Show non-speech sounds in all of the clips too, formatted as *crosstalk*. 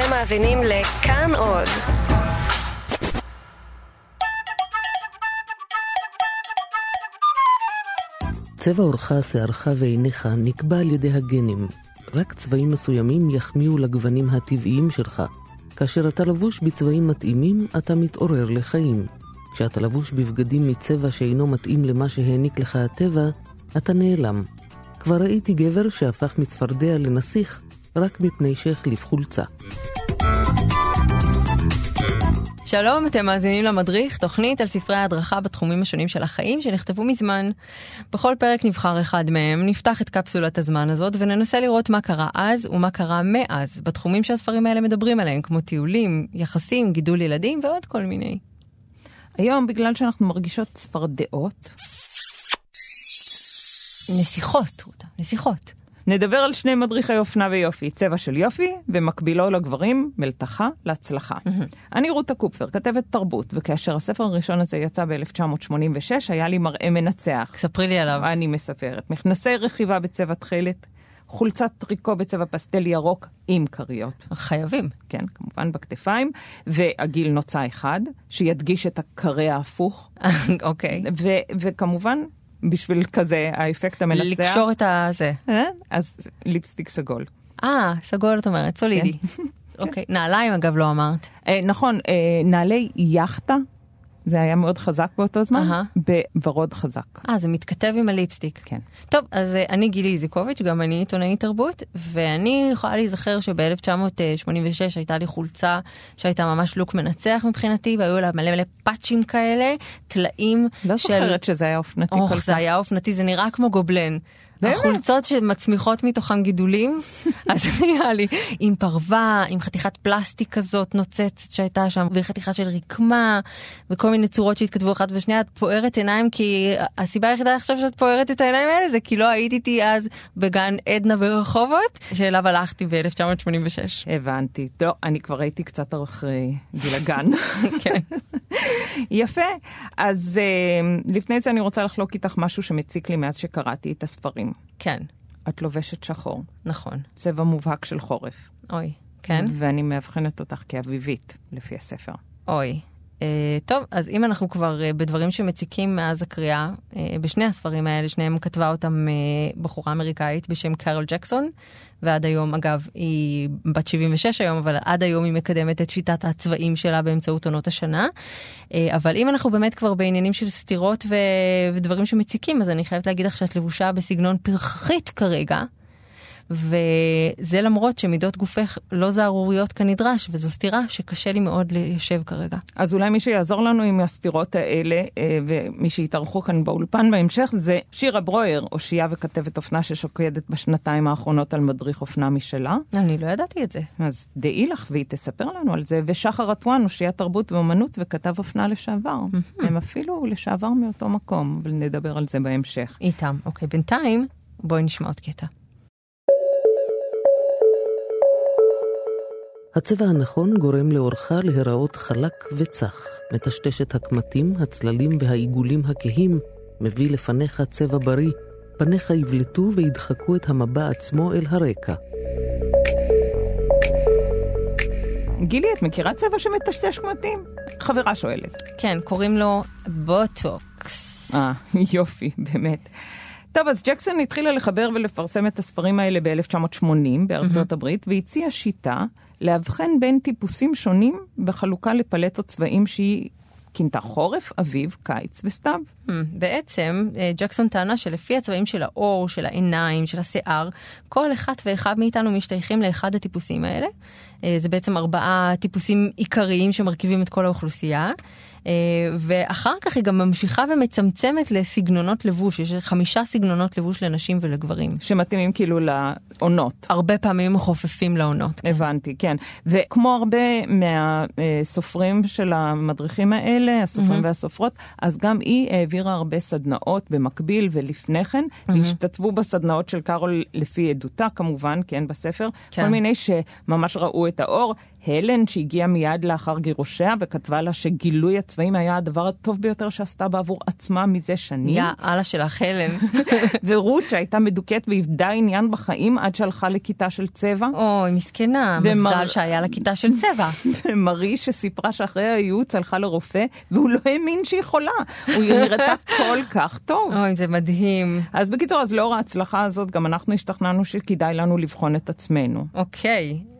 אתם מאזינים לכאן עוד. צבע עורך, שערך ועיניך נקבע על ידי הגנים. רק צבעים מסוימים יחמיאו לגוונים הטבעיים שלך. כאשר אתה לבוש בצבעים מתאימים, אתה מתעורר לחיים. כשאתה לבוש בבגדים מצבע שאינו מתאים למה שהעניק לך הטבע, אתה נעלם. כבר ראיתי גבר שהפך מצפרדע לנסיך רק מפני שהחליף חולצה. שלום, אתם מאזינים למדריך, תוכנית על ספרי ההדרכה בתחומים השונים של החיים שנכתבו מזמן. בכל פרק נבחר אחד מהם, נפתח את קפסולת הזמן הזאת וננסה לראות מה קרה אז ומה קרה מאז, בתחומים שהספרים האלה מדברים עליהם, כמו טיולים, יחסים, גידול ילדים ועוד כל מיני. היום, בגלל שאנחנו מרגישות צפרדעות, נסיכות, רותה, נסיכות. נדבר על שני מדריכי אופנה ויופי, צבע של יופי, ומקבילו לגברים, מלתחה להצלחה. אני רותה קופפר, כתבת תרבות, וכאשר הספר הראשון הזה יצא ב-1986, היה לי מראה מנצח. ספרי לי עליו. אני מספרת. מכנסי רכיבה בצבע תכלת, חולצת טריקו בצבע פסטל ירוק עם כריות. חייבים. כן, כמובן בכתפיים, ועגיל נוצה אחד, שידגיש את הקרה ההפוך. *laughs* אוקיי. ו- וכמובן, בשביל כזה האפקט המנצח. לקשור את הזה. אה? אז ליפסטיק סגול. אה, סגול את אומרת, סולידי. אוקיי, נעליים אגב לא אמרת. אה, נכון, אה, נעלי יאכטה, זה היה מאוד חזק באותו זמן, אהה. בוורוד חזק. אה, זה מתכתב עם הליפסטיק. כן. טוב, אז אה, אני גילי איזיקוביץ', גם אני עיתונאית תרבות, ואני יכולה להיזכר שב-1986 הייתה לי חולצה שהייתה ממש לוק מנצח מבחינתי, והיו לה מלא מלא פאצ'ים כאלה, טלאים לא של... זוכרת שזה היה אופנתי כל אוח, כך. זה היה אופנתי, זה נראה כמו גובלן. באמת? החולצות שמצמיחות מתוכן גידולים, *laughs* אז היה לי עם פרווה, עם חתיכת פלסטיק כזאת נוצצת שהייתה שם, וחתיכה של רקמה, וכל מיני צורות שהתכתבו אחת בשנייה, את פוערת עיניים, כי הסיבה היחידה עכשיו שאת פוערת את העיניים האלה זה כי לא היית איתי אז בגן עדנה ברחובות, שאליו הלכתי ב-1986. הבנתי. לא, אני כבר הייתי קצת אחרי גיל הגן. *laughs* כן. יפה. אז אה, לפני זה אני רוצה לחלוק איתך משהו שמציק לי מאז שקראתי את הספרים. כן, את לובשת שחור, נכון. צבע מובהק של חורף. אוי, כן? ואני מאבחנת אותך כאביבית, לפי הספר. אוי. Uh, טוב, אז אם אנחנו כבר uh, בדברים שמציקים מאז הקריאה, uh, בשני הספרים האלה, שניהם כתבה אותם בחורה אמריקאית בשם קארול ג'קסון, ועד היום, אגב, היא בת 76 היום, אבל עד היום היא מקדמת את שיטת הצבעים שלה באמצעות עונות השנה. אבל אם אנחנו באמת כבר בעניינים של סתירות ו- ודברים שמציקים, אז אני חייבת להגיד לך שאת לבושה בסגנון פרחחית כרגע. וזה למרות שמידות גופך לא זערוריות כנדרש, וזו סתירה שקשה לי מאוד ליישב כרגע. אז אולי מי שיעזור לנו עם הסתירות האלה, אה, ומי שיתארחו כאן באולפן בהמשך, זה שירה ברויר, אושייה וכתבת אופנה ששוקדת בשנתיים האחרונות על מדריך אופנה משלה. אני לא ידעתי את זה. אז דעי לך והיא תספר לנו על זה. ושחר אטואן, אושיית תרבות ואומנות וכתב אופנה לשעבר. הם אפילו לשעבר מאותו מקום, אבל נדבר על זה בהמשך. איתם. אוקיי, בינתיים בואי נשמע עוד קטע. הצבע הנכון גורם לאורך להיראות חלק וצח, מטשטש את הקמטים, הצללים והעיגולים הכהים, מביא לפניך צבע בריא, פניך יבלטו וידחקו את המבע עצמו אל הרקע. גילי, את מכירה צבע שמטשטש קמטים? חברה שואלת. כן, קוראים לו בוטוקס. אה, *laughs* יופי, באמת. טוב, אז ג'קסון התחילה לחבר ולפרסם את הספרים האלה ב-1980 בארצות הברית, והציעה שיטה לאבחן בין טיפוסים שונים בחלוקה לפלטות צבעים שהיא כינתה חורף, אביב, קיץ וסתיו. Hmm, בעצם אה, ג'קסון טענה שלפי הצבעים של העור, של העיניים, של השיער, כל אחד ואחד מאיתנו משתייכים לאחד הטיפוסים האלה. אה, זה בעצם ארבעה טיפוסים עיקריים שמרכיבים את כל האוכלוסייה. אה, ואחר כך היא גם ממשיכה ומצמצמת לסגנונות לבוש, יש חמישה סגנונות לבוש לנשים ולגברים. שמתאימים כאילו לעונות. הרבה פעמים מחופפים לעונות. הבנתי, כן. וכמו הרבה מהסופרים של המדריכים האלה, הסופרים והסופרות, אז גם היא העבירה הרבה סדנאות במקביל ולפני כן, והשתתפו בסדנאות של קארול לפי עדותה כמובן, כן, בספר, כן. כל מיני שממש ראו את האור. הלן, שהגיעה מיד לאחר גירושיה וכתבה לה שגילוי הצבעים היה הדבר הטוב ביותר שעשתה בעבור עצמה מזה שנים. יא אללה שלך, הלן. *laughs* ורות שהייתה מדוכאת ואיבדה עניין בחיים עד שהלכה לכיתה של צבע. אוי, מסכנה, ומר- מזל שהיה לה כיתה של צבע. *laughs* ומרי שסיפרה שאחרי הייעוץ הלכה לרופא, והוא לא האמין שהיא חולה. הוא נראתה *laughs* כל כך טוב. אוי, זה מדהים. אז בקיצור, אז לאור ההצלחה הזאת, גם אנחנו השתכנענו שכדאי לנו לבחון את עצמנו. אוקיי. אמ,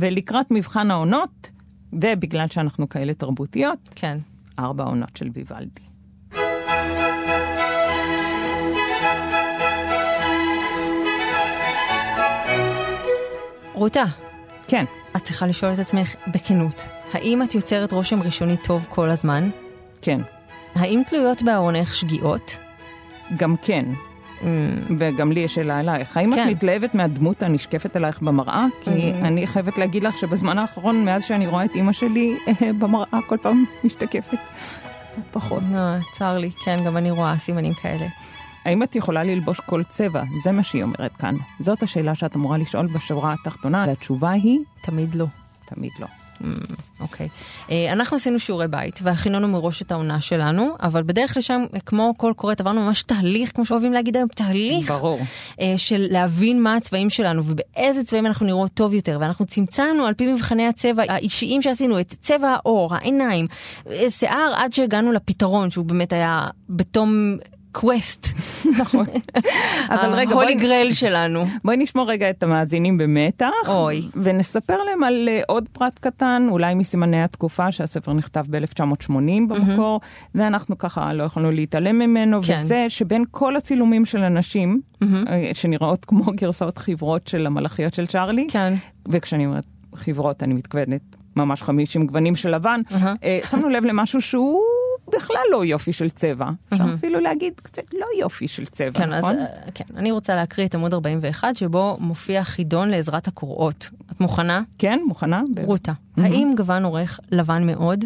ולקראת מבחן העונות, ובגלל שאנחנו כאלה תרבותיות, כן. ארבע עונות של ויוולדי. רותה, כן, את צריכה לשאול את עצמך בכנות, האם את יוצרת רושם ראשוני טוב כל הזמן? כן, האם תלויות בארונך שגיאות? גם כן. וגם לי יש שאלה אלייך. האם כן. את מתלהבת מהדמות הנשקפת עלייך במראה? כי אני חייבת להגיד לך שבזמן האחרון, מאז שאני רואה את אימא שלי אה, במראה, כל פעם משתקפת קצת פחות. לא, צר לי, כן, גם אני רואה סימנים כאלה. האם את יכולה ללבוש כל צבע? זה מה שהיא אומרת כאן. זאת השאלה שאת אמורה לשאול בשורה התחתונה, והתשובה היא, תמיד לא. תמיד לא. אוקיי. אנחנו עשינו שיעורי בית והכינונו מראש את העונה שלנו, אבל בדרך לשם, כמו כל קוראת, עברנו ממש תהליך, כמו שאוהבים להגיד היום, תהליך ברור. אה, של להבין מה הצבעים שלנו ובאיזה צבעים אנחנו נראות טוב יותר, ואנחנו צמצמנו על פי מבחני הצבע האישיים שעשינו, את צבע העור, העיניים, אה, שיער, עד שהגענו לפתרון, שהוא באמת היה בתום קווסט, נכון. אבל רגע, ההולי בואי, גרייל שלנו. בואי נשמור רגע את המאזינים במתח. אוי. ונספר להם על uh, עוד פרט קטן, אולי מסימני התקופה, שהספר נכתב ב-1980 במקור, ואנחנו ככה לא יכולנו להתעלם ממנו, כן. וזה שבין כל הצילומים של הנשים, uh, שנראות כמו *laughs* גרסאות חברות של המלאכיות של צ'ארלי, כן. וכשאני אומרת חברות, אני מתכוונת ממש 50 גוונים של לבן, אהה. אה, שמנו לב למשהו שהוא בכלל לא יופי של צבע. אפשר אפילו להגיד קצת לא יופי של צבע, כן, אז נכון? אה, כן, אני רוצה להקריא את עמוד 41, שבו מופיע חידון לעזרת הקורות. את מוכנה? כן, מוכנה? רותה, האם גוון עורך לבן מאוד?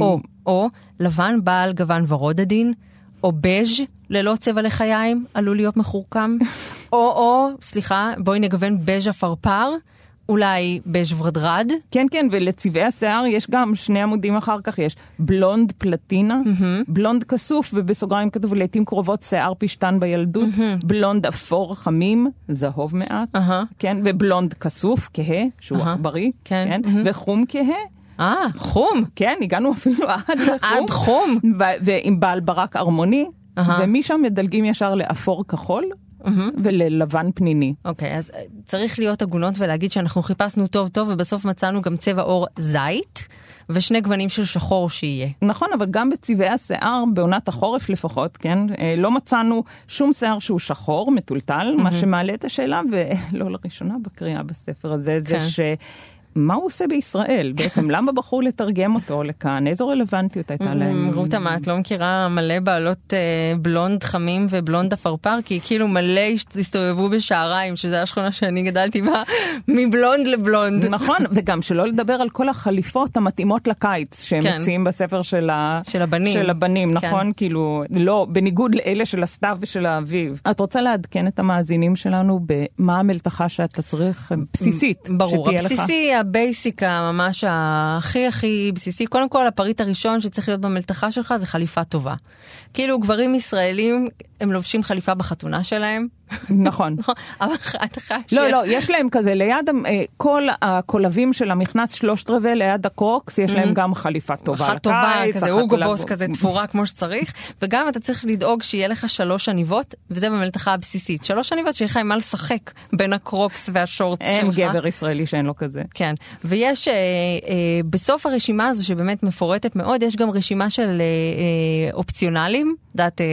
או, או לבן בעל גוון ורוד עדין? או בז' ללא צבע לחיים עלול להיות מחורקם? *laughs* או, או, סליחה, בואי נגוון בז' עפרפר? אולי בז' ורדרד? כן, כן, ולצבעי השיער יש גם שני עמודים אחר כך, יש בלונד פלטינה, בלונד כסוף, ובסוגריים כתוב לעיתים קרובות שיער פשטן בילדות, בלונד אפור חמים, זהוב מעט, אהה. כן, ובלונד כסוף, כהה, שהוא. עכברי, כן, כן, מהמם. וחום כהה, אה, חום. כן, הגענו אפילו עד *laughs* לחום. עד חום. ועם בעל ברק ארמוני, אהה. ומשם מדלגים ישר לאפור כחול וללבן פניני. אוקיי, אז אה, צריך להיות הגונות ולהגיד שאנחנו חיפשנו טוב טוב ובסוף מצאנו גם צבע עור זית ושני גוונים של שחור שיהיה. נכון, אבל גם בצבעי השיער, בעונת החורף לפחות, כן, אה, לא מצאנו שום שיער שהוא שחור, מטולטל, מה שמעלה את השאלה, ולא לראשונה בקריאה בספר הזה, זה כן. ש... מה הוא עושה בישראל בעצם? למה בחרו לתרגם אותו לכאן? איזו רלוונטיות הייתה להם? רותה, מה, את לא מכירה מלא בעלות אה, בלונד חמים ובלונד אפרפר? כי כאילו מלא הסתובבו בשעריים, שזו השכונה שאני גדלתי בה, *laughs* מבלונד לבלונד. נכון, וגם שלא לדבר על כל החליפות המתאימות לקיץ שהם כן. מציעים בספר של, ה... של הבנים. של הבנים, כן. נכון? כאילו, לא, בניגוד לאלה של הסתיו ושל האביב. את רוצה לעדכן את המאזינים שלנו במה המלתחה שאתה צריך, בסיסית, ברור, שתהיה לך? הבסיסי, ה basic הממש הכי הכי בסיסי, קודם כל הפריט הראשון שצריך להיות במלתחה שלך זה חליפה טובה. כאילו גברים ישראלים הם לובשים חליפה בחתונה שלהם, נכון. *laughs* אבל אתה חייב לא, לא, יש להם כזה, ליד אה, כל הקולבים של המכנס שלושת רבעי ליד הקרוקס, יש להם גם חליפה טובה אחת טובה, לקיץ, כזה אוגו לבוא. בוס כזה תפורה *laughs* כמו שצריך, וגם אתה צריך לדאוג שיהיה לך שלוש עניבות, וזה במלתחה הבסיסית. שלוש עניבות שיהיה לך עם מה לשחק בין הקרוקס והשורטס שלך. אין גבר ישראלי שאין לו כזה. כן, ויש אה, אה, בסוף הרשימה הזו שבאמת מפורטת מאוד, יש גם רשימה של אופציונלים, יודעת, אה,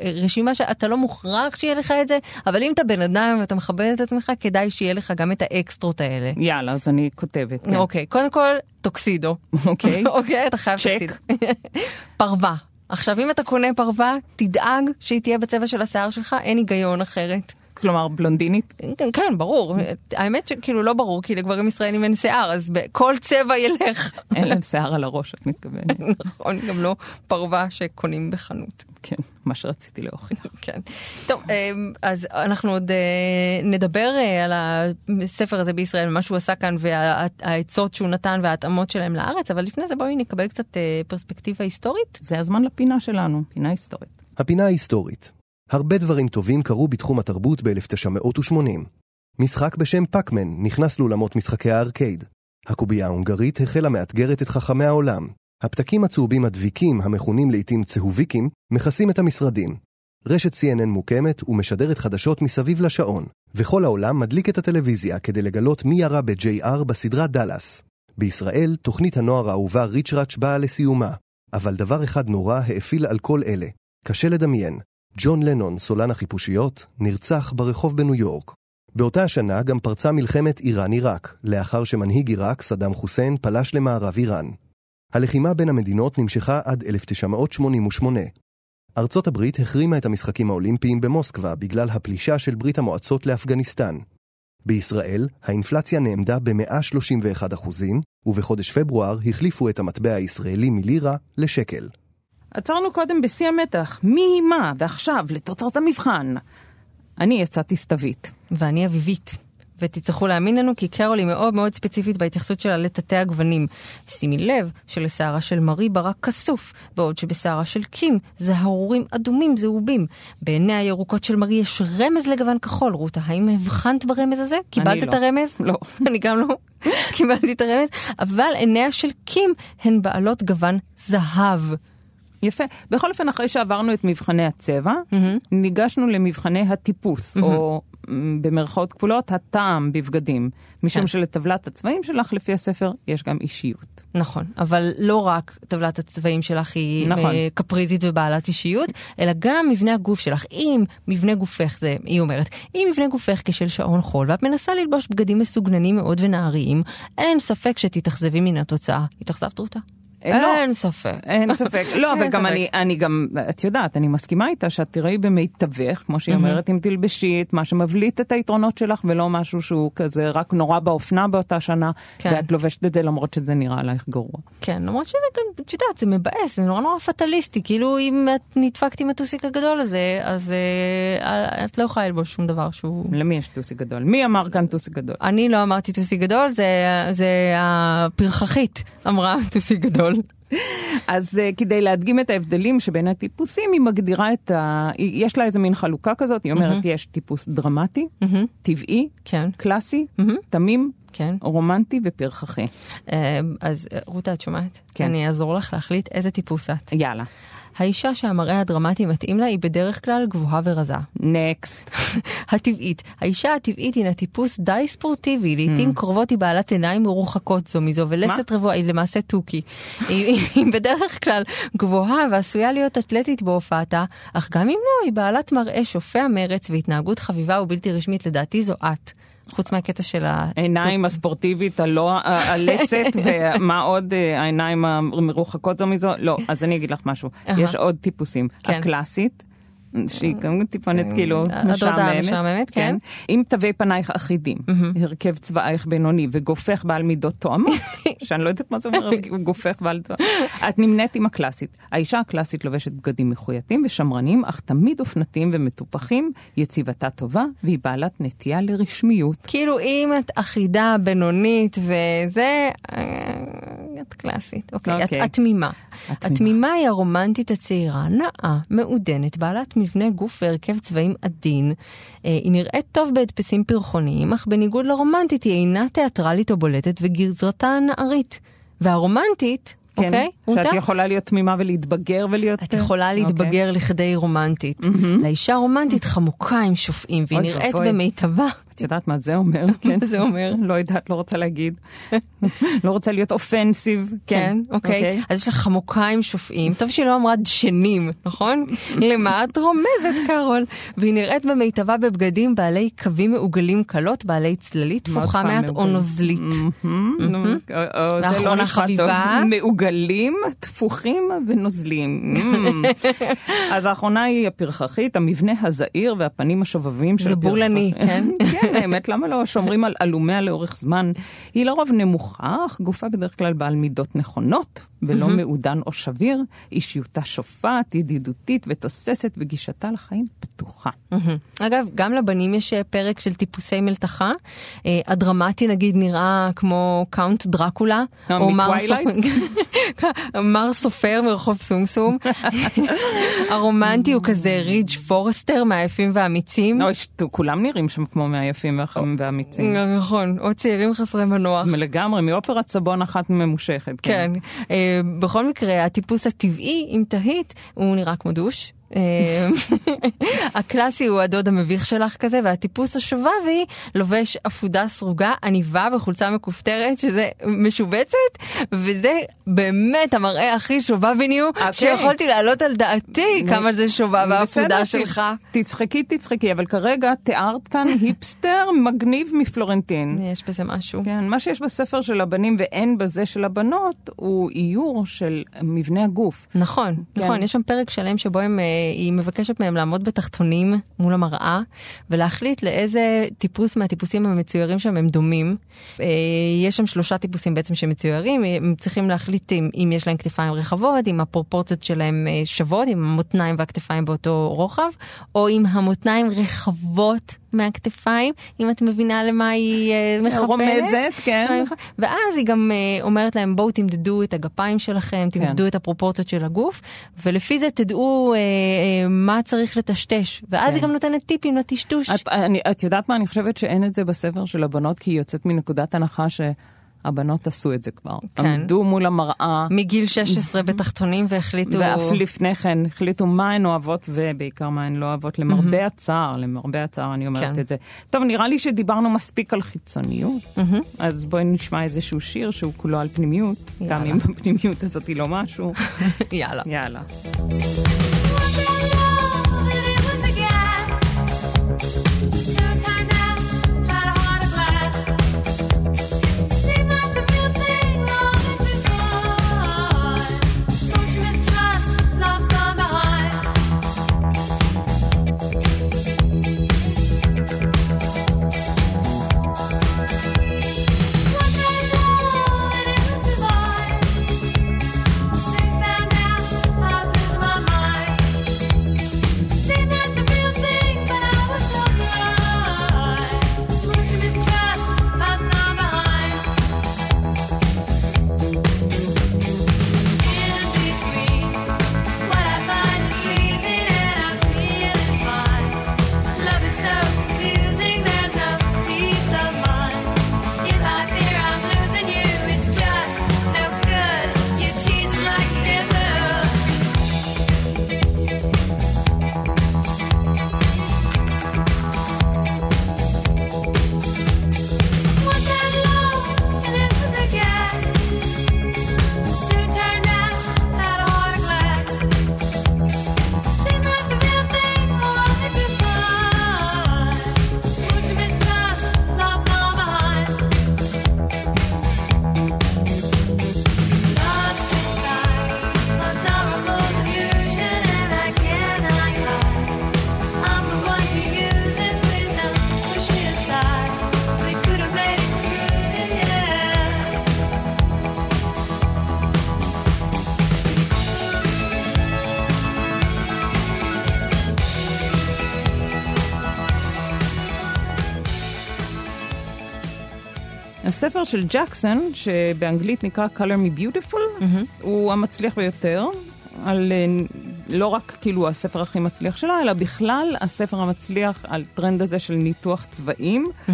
אה, רשימה שאתה לא מוכרח שיהיה לך את זה, אבל אם אתה בן אדם ואתה מכבד את עצמך, כדאי שיהיה לך גם את האקסטרות האלה. יאללה, אז אני כותבת. כן. אוקיי, קודם כל, טוקסידו. אוקיי. *laughs* אוקיי, אתה חייב. טוקסידו. *laughs* פרווה. עכשיו, אם אתה קונה פרווה, תדאג שהיא תהיה בצבע של השיער שלך, אין היגיון אחרת. כלומר בלונדינית? כן, כן, ברור. האמת שכאילו לא ברור, כי לגברים ישראלים אין שיער, אז כל צבע ילך. אין להם שיער על הראש, את מתכוונת. *laughs* נכון, גם לא פרווה שקונים בחנות. כן, מה שרציתי להוכיח. *laughs* כן. טוב, אמ, אז אנחנו עוד אה, נדבר אה, על הספר הזה בישראל, מה שהוא עשה כאן והעצות שהוא נתן וההתאמות שלהם לארץ, אבל לפני זה בואי נקבל קצת אה, פרספקטיבה היסטורית. זה הזמן לפינה שלנו, פינה היסטורית. הפינה ההיסטורית. הרבה דברים טובים קרו בתחום התרבות ב-1980. משחק בשם פאקמן נכנס לאולמות משחקי הארקייד. הקובייה ההונגרית החלה מאתגרת את חכמי העולם. הפתקים הצהובים הדביקים, המכונים לעיתים צהוביקים, מכסים את המשרדים. רשת CNN מוקמת ומשדרת חדשות מסביב לשעון, וכל העולם מדליק את הטלוויזיה כדי לגלות מי ירה ב-JR בסדרה דאלאס. בישראל, תוכנית הנוער האהובה ריצ'ראץ' באה לסיומה, אבל דבר אחד נורא האפיל על כל אלה. קשה לדמיין, ג'ון לנון, סולן החיפושיות, נרצח ברחוב בניו יורק. באותה השנה גם פרצה מלחמת איראן-עיראק, לאחר שמנהיג עיראק, סדאם חוסיין, פלש למערב איראן. הלחימה בין המדינות נמשכה עד 1988. ארצות הברית החרימה את המשחקים האולימפיים במוסקבה בגלל הפלישה של ברית המועצות לאפגניסטן. בישראל, האינפלציה נעמדה ב-131%, ובחודש פברואר החליפו את המטבע הישראלי מלירה לשקל. עצרנו קודם בשיא המתח, מי מה, ועכשיו לתוצאות המבחן. אני יצאתי סתווית. ואני אביבית. ותצטרכו להאמין לנו כי קרול היא מאוד מאוד ספציפית בהתייחסות שלה לתתי הגוונים. שימי לב שלשערה של מרי ברק כסוף, בעוד שבשערה של קים זה הרורים אדומים זהובים. בעיני הירוקות של מרי יש רמז לגוון כחול. רותה, האם הבחנת ברמז הזה? קיבלת לא. את הרמז? לא. *laughs* אני גם לא קיבלתי את הרמז, אבל עיניה של קים הן בעלות גוון זהב. יפה. בכל אופן, אחרי שעברנו את מבחני הצבע, mm-hmm. ניגשנו למבחני הטיפוס, mm-hmm. או במרכאות כפולות, הטעם בבגדים. משום כן. שלטבלת הצבעים שלך, לפי הספר, יש גם אישיות. נכון, אבל לא רק טבלת הצבעים שלך היא נכון. קפריזית ובעלת אישיות, אלא גם מבנה הגוף שלך. אם מבנה גופך זה, היא אומרת, אם מבנה גופך כשל שעון חול, ואת מנסה ללבוש בגדים מסוגננים מאוד ונעריים, אין ספק שתתאכזבי מן התוצאה. התאכזבת רותה? לא, אין ספק. אין ספק. לא, וגם ספק. אני, אני גם, את יודעת, אני מסכימה איתה שאת תראי במיטבך, כמו שהיא אומרת, אם תלבשי את מה שמבליט את היתרונות שלך, ולא משהו שהוא כזה רק נורא באופנה באותה שנה, כן. ואת לובשת את זה למרות שזה נראה עלייך גרוע. כן, למרות שזה גם, את יודעת, זה מבאס, זה נורא נורא פטליסטי, כאילו אם את נדפקת עם הטוסיק הגדול הזה, אז אה, את לא יכולה ללבוש שום דבר שהוא... למי יש טוסי גדול? מי אמר כאן טוסי גדול? אני לא אמרתי טוסיק גדול, זה, זה הפרחחית אמרה טוסיק גדול. אז uh, כדי להדגים את ההבדלים שבין הטיפוסים, היא מגדירה את ה... יש לה איזה מין חלוקה כזאת, היא אומרת, יש טיפוס דרמטי, טבעי, כן, קלאסי, תמים, כן. רומנטי ופרחחי. אה, אז אה, רותה, את שומעת? כן. אני אעזור לך להחליט איזה טיפוס את. יאללה, האישה שהמראה הדרמטי מתאים לה היא בדרך כלל גבוהה ורזה. נקסט. *laughs* הטבעית. האישה הטבעית הינה טיפוס די ספורטיבי, לעיתים קרובות היא בעלת עיניים מרוחקות זו מזו, ולסת רבועה היא למעשה תוכי. היא, היא בדרך כלל גבוהה ועשויה להיות אתלטית בהופעתה, אך גם אם לא, היא בעלת מראה שופע מרץ והתנהגות חביבה ובלתי רשמית, לדעתי זו את. חוץ מהקטע של ה... העיניים הספורטיבית, הלא הלסת, *laughs* ומה עוד, אה, העיניים המרוחקות זו מזו? לא, אז אני אגיד לך משהו. יש עוד טיפוסים. כן. הקלאסית. שהיא גם טיפונת כאילו הדודה משעממת, המשעממת, כן. עם תווי פנייך אחידים, הרכב צבעייך בינוני וגופך בעל מידות תואמות, *laughs* שאני לא יודעת מה זה אומר, גופך בעל תואמות, את נמנית עם הקלאסית. האישה הקלאסית לובשת בגדים מחויטים ושמרנים, אך תמיד אופנתיים ומטופחים, יציבתה טובה, והיא בעלת נטייה לרשמיות. כאילו אם את אחידה, בינונית וזה, אה, את קלאסית. אוקיי, את אוקיי. את תמימה. התמימה. התמימה היא הרומנטית הצעירה, נאה, מעודנת, בעלת מבנה גוף והרכב צבעים עדין. אה, היא נראית טוב בהדפסים פרחוניים, אך בניגוד לרומנטית היא אינה תיאטרלית או בולטת וגזרתה נערית. והרומנטית, כן, אוקיי? שאת רותה? יכולה להיות תמימה ולהתבגר ולהיות... את יכולה להתבגר אוקיי. לכדי רומנטית. לאישה רומנטית חמוקה עם שופעים, והיא נראית ואבוי. במיטבה. את יודעת מה זה אומר? *laughs* כן. זה אומר? *laughs* לא יודעת, לא רוצה להגיד. לא רוצה להיות אופנסיב. כן, אוקיי. אז יש לך חמוקיים שופעים. טוב שהיא לא אמרה דשנים, נכון? *laughs* למה את רומזת, קארול? והיא נראית במיטבה בבגדים בעלי קווים מעוגלים קלות, בעלי צללית, תפוחה מעט או נוזלית. ואחרונה חביבה. מעוגלים, תפוחים ונוזלים. אז האחרונה היא הפרחחית, המבנה הזעיר והפנים השובבים של הפרחחית. זה בולני, כן? כן, האמת, למה לא שומרים על עלומיה לאורך זמן? היא לרוב נמוכה, אך גופה בדרך כלל בעל מידות נכונות, ולא מעודן או שביר. אישיותה שופעת, ידידותית ותוססת, וגישתה לחיים פתוחה. אגב, גם לבנים יש אה, פרק של טיפוסי מלתחה. אה, הדרמטי נגיד נראה כמו Count דרקולה. אה, או מר *laughs* סופר מרחוב סומסום. *laughs* הרומנטי הוא כזה רידג' פורסטר מהיפים והאמיצים. כולם נראים שם כמו מהיפים והאמיצים. נכון, או צעירים חסרי מנוח. לגמרי, מאופרת סבון אחת ממושכת. כן. בכל מקרה, הטיפוס הטבעי, אם תהית, הוא נראה כמו דוש. אה, *laughs* הקלאסי הוא הדוד המביך שלך כזה, והטיפוס השובבי לובש עפודה סרוגה, עניבה וחולצה מכופתרת, שזה משובצת, וזה באמת המראה הכי שובביניו okay. אוקיי. שיכולתי להעלות על דעתי כמה זה שובב העפודה שלך. תצחקי, תצחקי, אבל כרגע תיארת כאן *laughs* היפסטר מגניב מפלורנטין. יש בזה משהו. כן, מה שיש בספר של הבנים ואין בזה של הבנות, הוא איור של מבנה הגוף. נכון, כן. נכון, יש שם פרק שלם שבו הם... אה, היא מבקשת מהם לעמוד בתחתונים מול המראה ולהחליט לאיזה טיפוס מהטיפוסים המצוירים שם הם דומים. אה, יש שם שלושה טיפוסים בעצם שמצוירים, הם צריכים להחליט אם, אם יש להם כתפיים רחבות, אם הפרופורציות שלהם אה, שוות, אם המותניים והכתפיים באותו רוחב, או אם המותניים רחבות מהכתפיים, אם את מבינה למה היא uh, מכוונת. רומזת, כן. ואז היא גם uh, אומרת להם, בואו תמדדו את הגפיים שלכם, כן. תמדדו כן. את הפרופורציות של הגוף, ולפי זה תדעו uh, uh, מה צריך לטשטש. ואז כן. היא גם נותנת טיפים לטשטוש. את, אני, את יודעת מה, אני חושבת שאין את זה בספר של הבנות, כי היא יוצאת מנקודת הנחה ש... הבנות עשו את זה כבר. כן. עמדו מול המראה. מגיל 16 בתחתונים והחליטו... ואף לפני כן החליטו מה הן אוהבות ובעיקר מה הן לא אוהבות, למרבה הצער, למרבה הצער אני אומרת כן. את זה. טוב, נראה לי שדיברנו מספיק על חיצוניות, אז בואי נשמע איזשהו שיר שהוא כולו על פנימיות, יאללה. גם אם הפנימיות הזאת היא לא משהו. *laughs* יאללה. יאללה. הספר של ג'קסון, שבאנגלית נקרא Color Me Beautiful, mm-hmm. הוא המצליח ביותר. על אה, לא רק כאילו הספר הכי מצליח שלה, אלא בכלל הספר המצליח על טרנד הזה של ניתוח צבעים, mm-hmm.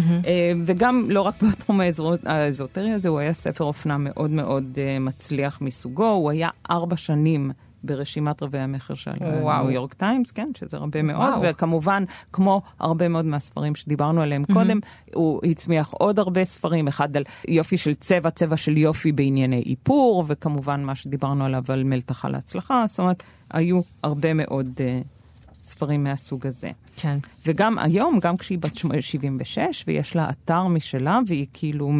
וגם לא רק בתחום האזוטרי הזה, הוא היה ספר אופנה מאוד מאוד אה, מצליח מסוגו, הוא היה ארבע שנים ברשימת רבי המכר של וואו. ניו יורק טיימס, כן, שזה הרבה מאוד, וואו. וכמובן, כמו הרבה מאוד מהספרים שדיברנו עליהם קודם, הוא הצמיח עוד הרבה ספרים, אחד על יופי של צבע, צבע של יופי בענייני איפור, וכמובן מה שדיברנו עליו על מלתחה להצלחה, זאת אומרת, היו הרבה מאוד uh, ספרים מהסוג הזה. כן. וגם היום, גם כשהיא בת שמ- 76, ויש לה אתר משלה, והיא כאילו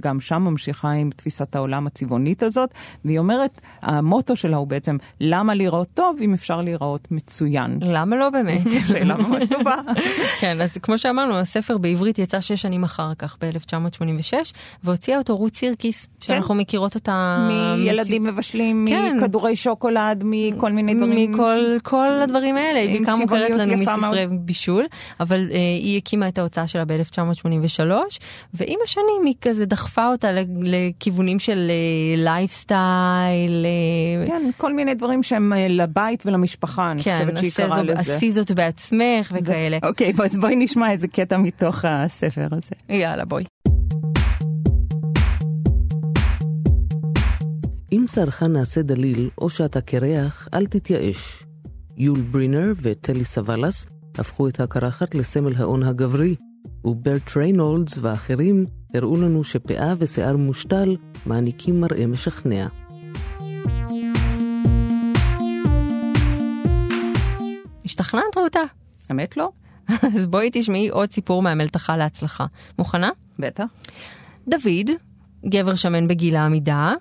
גם שם ממשיכה עם תפיסת העולם הצבעונית הזאת, והיא אומרת, המוטו שלה הוא בעצם, למה להיראות טוב אם אפשר להיראות מצוין? למה לא באמת? *laughs* שאלה ממש טובה. *laughs* כן, אז כמו שאמרנו, הספר בעברית יצא שש שנים אחר כך, ב-1986, והוציאה אותו רות סירקיס, שאנחנו מכירות אותה... מילדים מבשלים, כן. מכדורי שוקולד, מכל מיני דברים. מכל כל הדברים האלה, בעיקר מוכרת לנו מספרי בישול, אבל אה, היא הקימה את ההוצאה שלה ב-1983, ועם השנים היא כזה דחפה אותה ל- לכיוונים של לייפסטייל, כן, כל מיני דברים שהם אה, לבית ולמשפחה, אני כן, חושבת שהיא קראה לזה. עשי זאת בעצמך וכאלה. *laughs* אוקיי, אז בואי נשמע איזה קטע מתוך הספר הזה. יאללה, בואי. אם שערך נעשה דליל, או שאתה קרח, אל תתייאש. יול ברינר וטלי סוואלס הפכו את הקרחת לסמל ההון הגברי, וברט ריינולדס ואחרים הראו לנו שפאה ושיער מושתל מעניקים מראה משכנע. השתכנעת רותה? האמת לא? *laughs* אז בואי תשמעי עוד סיפור מהמלתחה להצלחה. מוכנה? בטח. דוד, גבר שמן בגיל העמידה,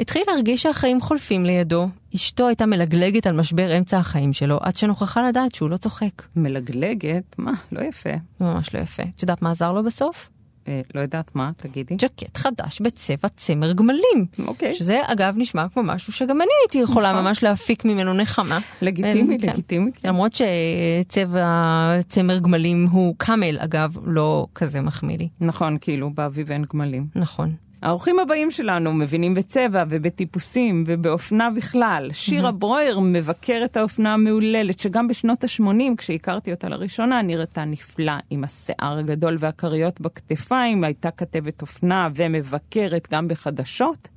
התחיל להרגיש שהחיים חולפים לידו. אשתו הייתה מלגלגת על משבר אמצע החיים שלו, עד שנוכחה לדעת שהוא לא צוחק. מלגלגת? מה? לא יפה. ממש לא יפה. את יודעת מה עזר לו בסוף? אה, לא יודעת מה, תגידי. ג'קט חדש בצבע צמר גמלים. אוקיי. שזה אגב נשמע כמו משהו שגם אני הייתי יכולה נכון. ממש להפיק ממנו נחמה. לגיטימי, כן. לגיטימי. כן. למרות שצבע צמר גמלים הוא קאמל, אגב, לא כזה מחמיא לי. נכון, כאילו, באביב אין גמלים. נכון. האורחים הבאים שלנו מבינים בצבע ובטיפוסים ובאופנה בכלל. שירה ברויר מבקרת האופנה המהוללת, שגם בשנות ה-80, כשהכרתי אותה לראשונה, נראתה נפלא, עם השיער הגדול והכריות בכתפיים, הייתה כתבת אופנה ומבקרת גם בחדשות.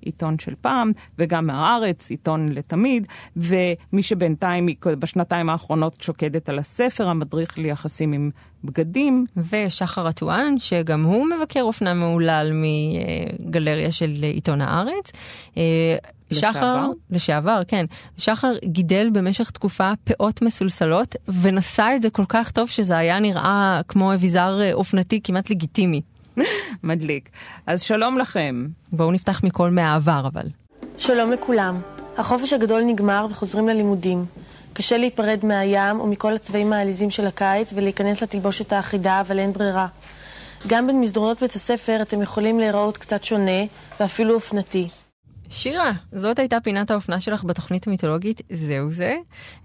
עיתון של פעם, וגם מהארץ, עיתון לתמיד, ומי שבינתיים, בשנתיים האחרונות שוקדת על הספר, המדריך ליחסים עם בגדים. ושחר אטואן, שגם הוא מבקר אופנה מהולל מגלריה של עיתון הארץ. אה, לשעבר? שחר, לשעבר, כן. שחר גידל במשך תקופה פאות מסולסלות, ונשא את זה כל כך טוב שזה היה נראה כמו אביזר אה, אופנתי כמעט לגיטימי. *laughs* מדליק. אז שלום לכם. בואו נפתח מכל מהעבר אבל. שלום לכולם. החופש הגדול נגמר וחוזרים ללימודים. קשה להיפרד מהים ומכל הצבעים העליזים של הקיץ ולהיכנס לתלבושת האחידה, אבל אין ברירה. גם בין מסדרונות בית הספר אתם יכולים להיראות קצת שונה ואפילו אופנתי. שירה, זאת הייתה פינת האופנה שלך בתוכנית המיתולוגית זהו זה,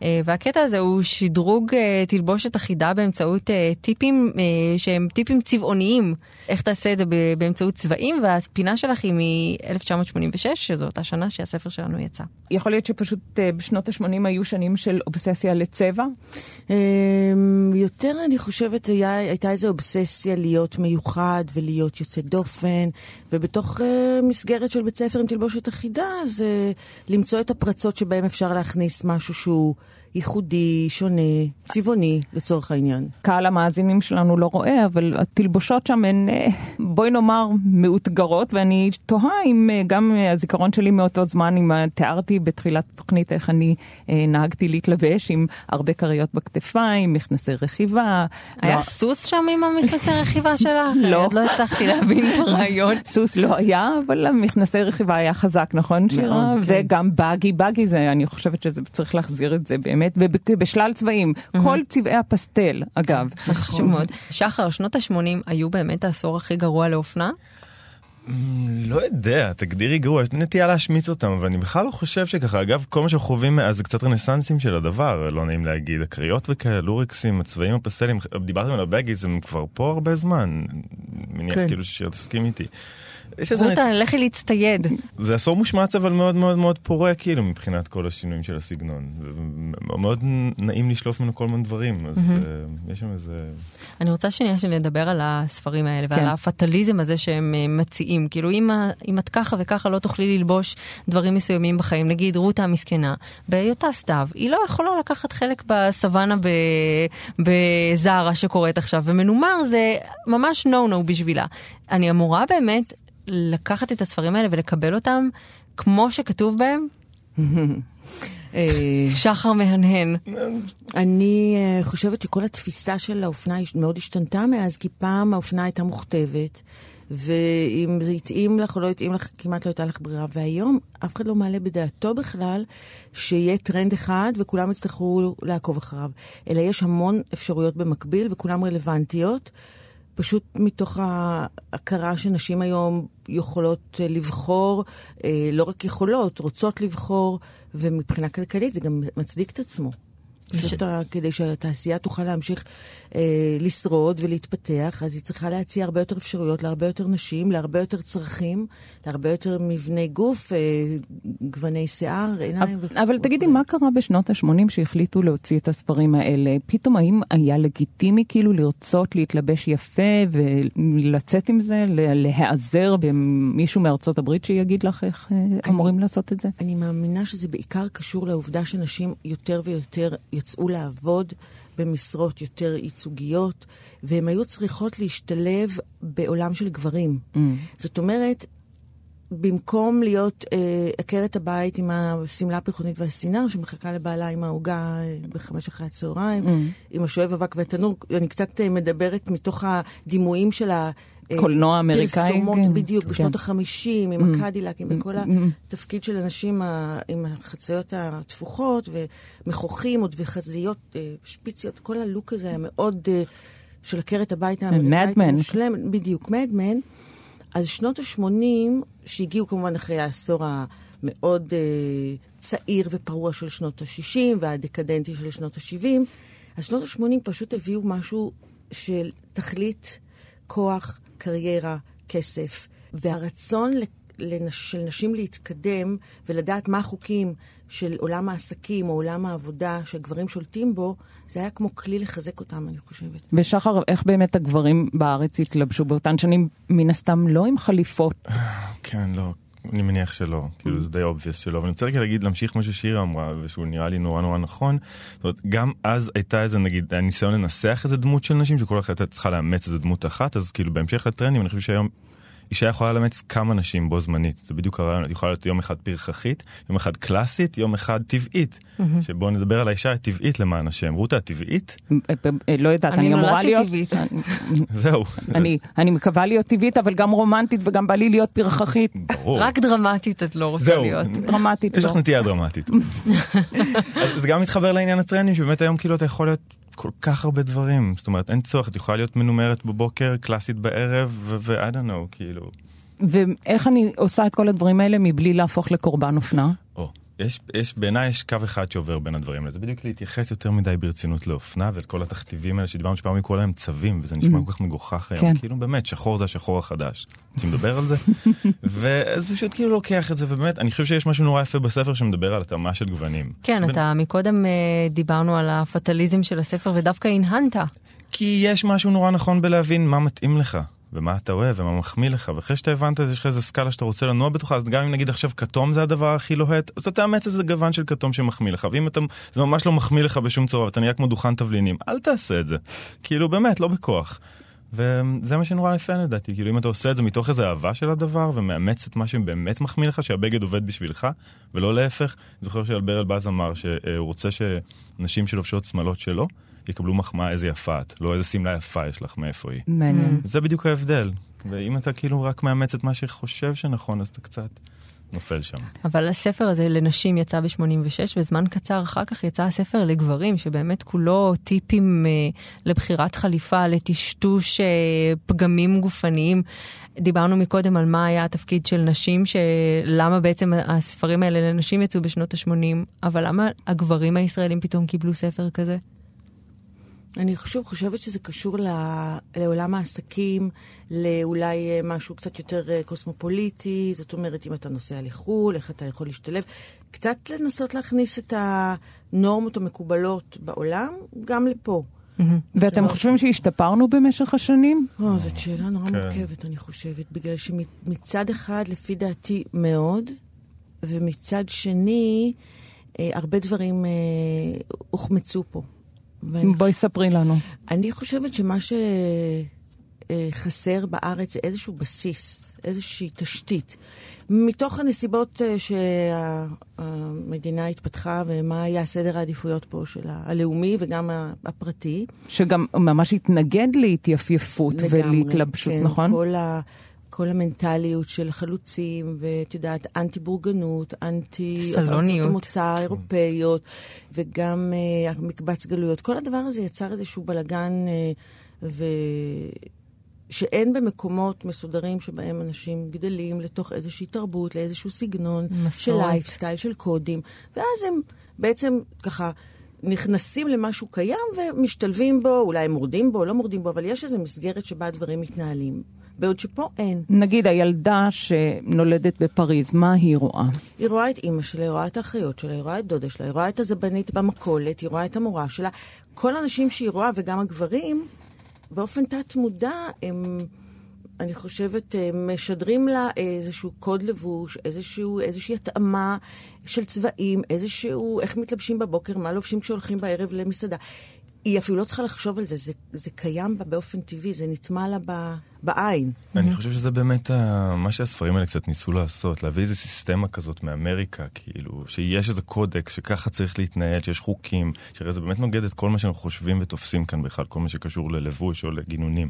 אה, והקטע הזה הוא שדרוג אה, תלבושת אחידה באמצעות אה, טיפים שהם טיפים צבעוניים. איך תעשה את זה ב- באמצעות צבעים, והפינה שלך היא מ-1986, שזו אותה שנה שהספר שלנו יצא. יכול להיות שפשוט בשנות ה-80 היו שנים של אובססיה לצבע. יותר אני חושבת היה, הייתה איזו אובססיה להיות מיוחד ולהיות יוצא דופן, ובתוך מסגרת של בית ספר עם תלבושת אחידה, אז uh, למצוא את הפרצות שבהם אפשר להכניס משהו שהוא ייחודי, שונה, צבעוני, לצורך העניין. קהל המאזינים שלנו לא רואה, אבל התלבושות שם הן, אה, בואי נאמר, מאותגרות, ואני תוהה אם אה, גם אה, הזיכרון שלי מאותו זמן, אם תיארתי בתחילת התוכנית איך אני נהגתי להתלבש עם הרבה כריות בכתפיים, מכנסי רכיבה. היה לא, סוס שם עם המכנסי רכיבה שלך? *laughs* לא. עוד לא הצלחתי להבין את הרעיון. *laughs* סוס לא היה, אבל המכנסי רכיבה היה חזק, נכון שירה? מאוד, כן. וגם באגי, באגי זה, אני חושבת שזה צריך להחזיר את זה באמת, ובשלל צבעים, כל צבעי הפסטל, אגב. חשוב מאוד. שחר, שנות ה-80 היו באמת העשור הכי גרוע לאופנה? לא יודע, תגדירי גרוע, יש לי נטייה להשמיץ אותם, אבל אני בכלל לא חושב שככה. אגב, כל מה שאנחנו חווים מאז זה קצת רנסנסים של הדבר, לא נעים להגיד. הקריות וכאלה, לורקסים, הצבעים הפסטלים, דיברתם על הבגיז, הם כבר פה הרבה זמן. מניח כן. כאילו ששיר תסכים איתי. יש איזה... רותה, לכי להצטייד. זה עשור מושמץ אבל מאוד מאוד מאוד פורה כאילו מבחינת כל השינויים של הסגנון. מאוד נעים לשלוף ממנו כל מיני דברים, אז אה, יש שם איזה... אני רוצה שנייה שנדבר על הספרים האלה ועל כן. הפטליזם הזה שהם אה, מציעים. כאילו אם, את ככה וככה לא תוכלי ללבוש דברים מסוימים בחיים, נגיד רותה המסכנה, בהיותה סתיו, היא לא יכולה לקחת חלק בסוואנה ב- בזארה שקורית עכשיו, ומנומר זה ממש נו בשבילה. אני אמורה באמת לקחת את הספרים האלה ולקבל אותם כמו שכתוב בהם, אה, שחר מהנהן. אני אה, חושבת שכל התפיסה של האופנה מאוד השתנתה מאז, כי פעם האופנה הייתה מוכתבת, ואם זה התאים לך או לא התאים לך, כמעט לא הייתה לך ברירה. והיום אף אחד לא מעלה בדעתו בכלל שיהיה טרנד אחד וכולם יצטרכו לעקוב אחריו, אלא יש המון אפשרויות במקביל וכולן רלוונטיות. פשוט מתוך ההכרה שנשים היום יכולות אה, לבחור, אה, לא רק יכולות, רוצות לבחור, ומבחינה כלכלית זה גם מצדיק את עצמו. פשוט כדי שהתעשייה תוכל להמשיך אה, לשרוד ולהתפתח, אז היא צריכה להציע הרבה יותר אפשרויות להרבה יותר נשים, להרבה יותר צרכים, להרבה יותר מבני גוף, אה, גווני שיער, עיניים. וכו'. אבל תגידי, מה קרה בשנות ה-80 שהחליטו להוציא את הספרים האלה? פתאום האם היה לגיטימי כאילו לרצות להתלבש יפה ולצאת עם זה, להיעזר במישהו מארצות הברית שיגיד לך איך אה, אמורים לעשות את זה? אני מאמינה שזה בעיקר קשור לעובדה שנשים יותר ויותר יצאו לעבוד במשרות יותר ייצוגיות, והן היו צריכות להשתלב בעולם של גברים. Mm. זאת אומרת, במקום להיות אה, עקרת הבית עם השמלה הפרחונית והסינר, שמחכה לבעלה עם העוגה אה, בחמש אחרי הצהריים, Mm. עם השואב אבק והתנור, אני קצת אה, מדברת מתוך הדימויים של ה... אה, קולנוע אמריקאי, פרסומות, כן. בדיוק, כן. בשנות החמישים, עם הקדילקים, וכל Mm. התפקיד של אנשים ה- עם החציות התפוחות, ומכוחים עוד וחזיות, אה, שפיציות, כל הלוק הזה היה מאוד אה, של עקרת הבית האמריקאית. המושלמת, בדיוק, מדמן. אז שנות ה-80, שהגיעו כמובן אחרי העשור המאוד אה, צעיר ופרוע של שנות ה-60 והדקדנטי של שנות ה-70, אז שנות ה-80 פשוט הביאו משהו של תכלית, כוח, קריירה, כסף, והרצון לנש, של נשים להתקדם ולדעת מה החוקים של עולם העסקים או עולם העבודה שהגברים שולטים בו, זה היה כמו כלי לחזק אותם, אני חושבת. ושחר, איך באמת הגברים בארץ התלבשו באותן שנים, מן הסתם לא עם חליפות? כן, לא, אני מניח שלא, כאילו זה די obvious שלא, אבל אני רוצה רגע להגיד, להמשיך מה ששירה אמרה, ושהוא נראה לי נורא נורא נכון. זאת אומרת, גם אז הייתה איזה, נגיד, היה ניסיון לנסח איזה דמות של נשים, שכל אחת הייתה צריכה לאמץ איזה דמות אחת, אז כאילו בהמשך לטרנדים, אני חושב שהיום... אישה יכולה לאמץ כמה נשים בו זמנית, זה בדיוק הרעיון, את יכולה להיות יום אחד פרחחית, יום אחד קלאסית, יום אחד טבעית. שבואו נדבר על האישה הטבעית למען השם. רותה הטבעית? אה, לא יודעת, אני אני אמורה נולדתי להיות... טבעית. זהו. אני, אני מקווה להיות טבעית, אבל גם רומנטית וגם בא לי להיות פרחחית. ברור. רק דרמטית את לא רוצה זהו. להיות. דרמטית יש לא. לך נטייה דרמטית. *laughs* אז זה גם מתחבר לעניין הטרנדים, שבאמת היום כאילו אתה יכול להיות כל כך הרבה דברים. זאת אומרת, אין צורך, את יכולה להיות מנומרת בבוקר, קלאסית בערב, ו- I don't know, כאילו. ואיך אני עושה את כל הדברים האלה מבלי להפוך לקורבן אופנה? או, יש, יש, בעיניי יש קו אחד שעובר בין הדברים האלה. זה בדיוק להתייחס יותר מדי ברצינות לאופנה ולכל התכתיבים האלה שדיברנו שפעם לקרוא להם צווים, וזה נשמע כל כך מגוחך היום. כן. כאילו באמת, שחור זה השחור החדש. רוצים לדבר על זה? *laughs* ואז פשוט כאילו לוקח את זה, ובאמת, אני חושב שיש משהו נורא יפה בספר שמדבר על התאמה של גוונים. כן, אתה מקודם אה, דיברנו על הפטליזם של הספר ודווקא הנהנת. כי יש משהו נורא נכון בלהבין מה מתאים לך. ומה אתה אוהב ומה מחמיא לך, ואחרי שאתה הבנת אז יש לך איזה סקאלה שאתה רוצה לנוע בתוכה, אז גם אם נגיד עכשיו כתום זה הדבר הכי לוהט, אז אתה תאמץ איזה גוון של כתום שמחמיא לך, ואם אתה, זה ממש לא מחמיא לך בשום צורה, ואתה נהיה כמו דוכן תבלינים, אל תעשה את זה. כאילו באמת, לא בכוח. וזה מה שנורא יפה לדעתי, כאילו אם אתה עושה את זה מתוך איזו אהבה של הדבר, ומאמץ את מה שבאמת מחמיא לך, שהבגד עובד בשבילך, ולא להפך. זוכר שאלבר אלבז אמר שהוא רוצה שנשים שלובשות שמלות שלו, יקבלו מחמאה איזה יפה את, לא איזה שמלה יפה יש לך, מאיפה היא. מעניין. זה בדיוק ההבדל. ואם אתה כאילו רק מאמץ את מה שחושב שנכון, אז אתה קצת נופל שם. אבל הספר הזה לנשים יצא ב-86, וזמן קצר אחר כך יצא הספר לגברים, שבאמת כולו טיפים אה, לבחירת חליפה, לטשטוש אה, פגמים גופניים. דיברנו מקודם על מה היה התפקיד של נשים, למה בעצם הספרים האלה לנשים יצאו בשנות ה-80, אבל למה הגברים הישראלים פתאום קיבלו ספר כזה? אני שוב חושבת שזה קשור לעולם העסקים, לאולי אה, משהו קצת יותר אה, קוסמופוליטי, זאת אומרת, אם אתה נוסע לחו"ל, איך אתה יכול להשתלב. קצת לנסות להכניס את הנורמות המקובלות בעולם גם לפה. ואתם חושבים שהשתפרנו במשך השנים? או, זאת שאלה נורא כן. מורכבת, אני חושבת, בגלל שמצד אחד, לפי דעתי, מאוד, ומצד שני, אה, הרבה דברים הוחמצו פה. בואי ספרי לנו. אני חושבת שמה שחסר בארץ זה איזשהו בסיס, איזושהי תשתית. מתוך הנסיבות אה, שהמדינה התפתחה ומה היה סדר העדיפויות פה של הלאומי וגם הפרטי. שגם ממש התנגד להתייפייפות ולהתלבשות, כן, נכון? כל ה... כל המנטליות של חלוצים, ואת יודעת, אנטי בורגנות, אנטי... סלוניות. המוצא האירופאיות, וגם uh, מקבץ גלויות. כל הדבר הזה יצר איזשהו בלגן, uh, ו... שאין במקומות מסודרים שבהם אנשים גדלים לתוך איזושהי תרבות, לאיזשהו סגנון מסורת. של לייפסטייל, של קודים, ואז הם בעצם ככה... נכנסים למשהו קיים ומשתלבים בו, אולי הם מורדים בו, לא מורדים בו, אבל יש איזו מסגרת שבה הדברים מתנהלים. בעוד שפה אין. נגיד הילדה שנולדת בפריז, מה היא רואה? היא רואה את אימא שלה, היא רואה את האחיות שלה, היא רואה את דודה שלה, היא רואה את הזבנית במכולת, היא רואה את המורה שלה. כל האנשים שהיא רואה, וגם הגברים, באופן תת-מודע, הם... אני חושבת, משדרים לה איזשהו קוד לבוש, איזשהו, איזושהי התאמה של צבעים, איזשהו, איך מתלבשים בבוקר, מה לובשים כשהולכים בערב למסעדה. היא אפילו לא צריכה לחשוב על זה, זה, זה קיים בה באופן טבעי, זה נטמע לה ב, בעין. אני חושב שזה באמת מה שהספרים האלה קצת ניסו לעשות, להביא איזה סיסטמה כזאת מאמריקה, כאילו, שיש איזה קודקס שככה צריך להתנהל, שיש חוקים, שהרי זה באמת נוגד את כל מה שאנחנו חושבים ותופסים כאן בכלל, כל מה שקשור ללבוש או לגינונים.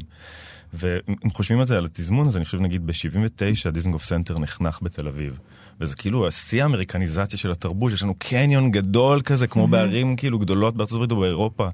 ואם חושבים על זה, על התזמון הזה, אני חושב נגיד ב-79 דיזנגוף סנטר נחנך בתל אביב. וזה כאילו השיא האמריקניזציה של התרבות, יש לנו קניון גדול כזה, כמו בערים כאילו גדולות בארצות הברית או באירופה.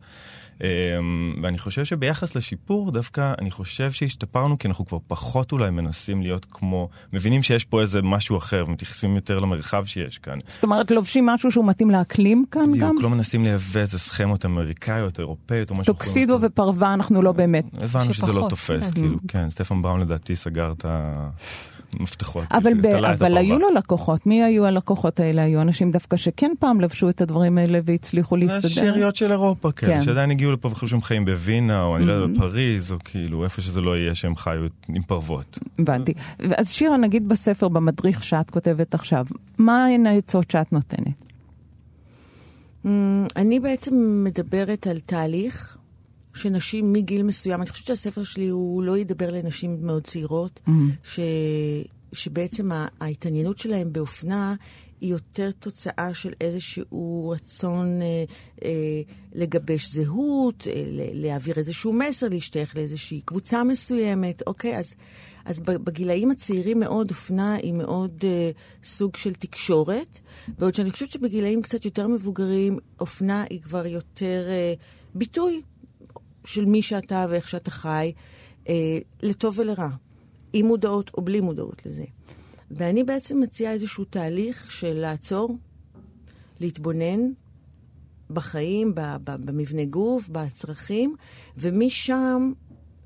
ואני חושב שביחס לשיפור, דווקא אני חושב שהשתפרנו, כי אנחנו כבר פחות אולי מנסים להיות כמו, מבינים שיש פה איזה משהו אחר, ומתייחסים יותר למרחב שיש כאן. זאת אומרת, לובשים משהו שהוא מתאים לאקלים כאן בדיוק, גם? בדיוק, לא מנסים לייבא איזה סכמות אמריקאיות, אירופאיות, או משהו אחר. טוקסידו ופרווה אנחנו לא באמת. הבנו שזה לא תופס, כן. כאילו, כן, סטפן בראון לדעתי סגר את ה... מפתחות. אבל, ב- אבל היו לו לקוחות, מי היו הלקוחות האלה? היו אנשים דווקא שכן פעם לבשו את הדברים האלה והצליחו להסתדר? שאריות של אירופה, כן, כן. שעדיין הגיעו לפה וחשבו שהם חיים בווינה, או אני לא יודע, mm-hmm. בפריז, או כאילו איפה שזה לא יהיה שהם חיו עם פרוות. הבנתי. אז שירה, נגיד בספר, במדריך שאת כותבת עכשיו, מה הן העצות שאת נותנת? Mm, אני בעצם מדברת על תהליך שנשים מגיל מסוים, אני חושבת שהספר שלי הוא לא ידבר לנשים מאוד צעירות, mm-hmm. ש, שבעצם ההתעניינות שלהן באופנה היא יותר תוצאה של איזשהו רצון אה, אה, לגבש זהות, אה, להעביר איזשהו מסר, להשתייך לאיזושהי קבוצה מסוימת, אוקיי? אז, אז בגילאים הצעירים מאוד אופנה היא מאוד אה, סוג של תקשורת, בעוד שאני חושבת שבגילאים קצת יותר מבוגרים, אופנה היא כבר יותר אה, ביטוי של מי שאתה ואיך שאתה חי, אה, לטוב ולרע, עם מודעות או בלי מודעות לזה. ואני בעצם מציעה איזשהו תהליך של לעצור, להתבונן בחיים, במבנה גוף, בצרכים, ומשם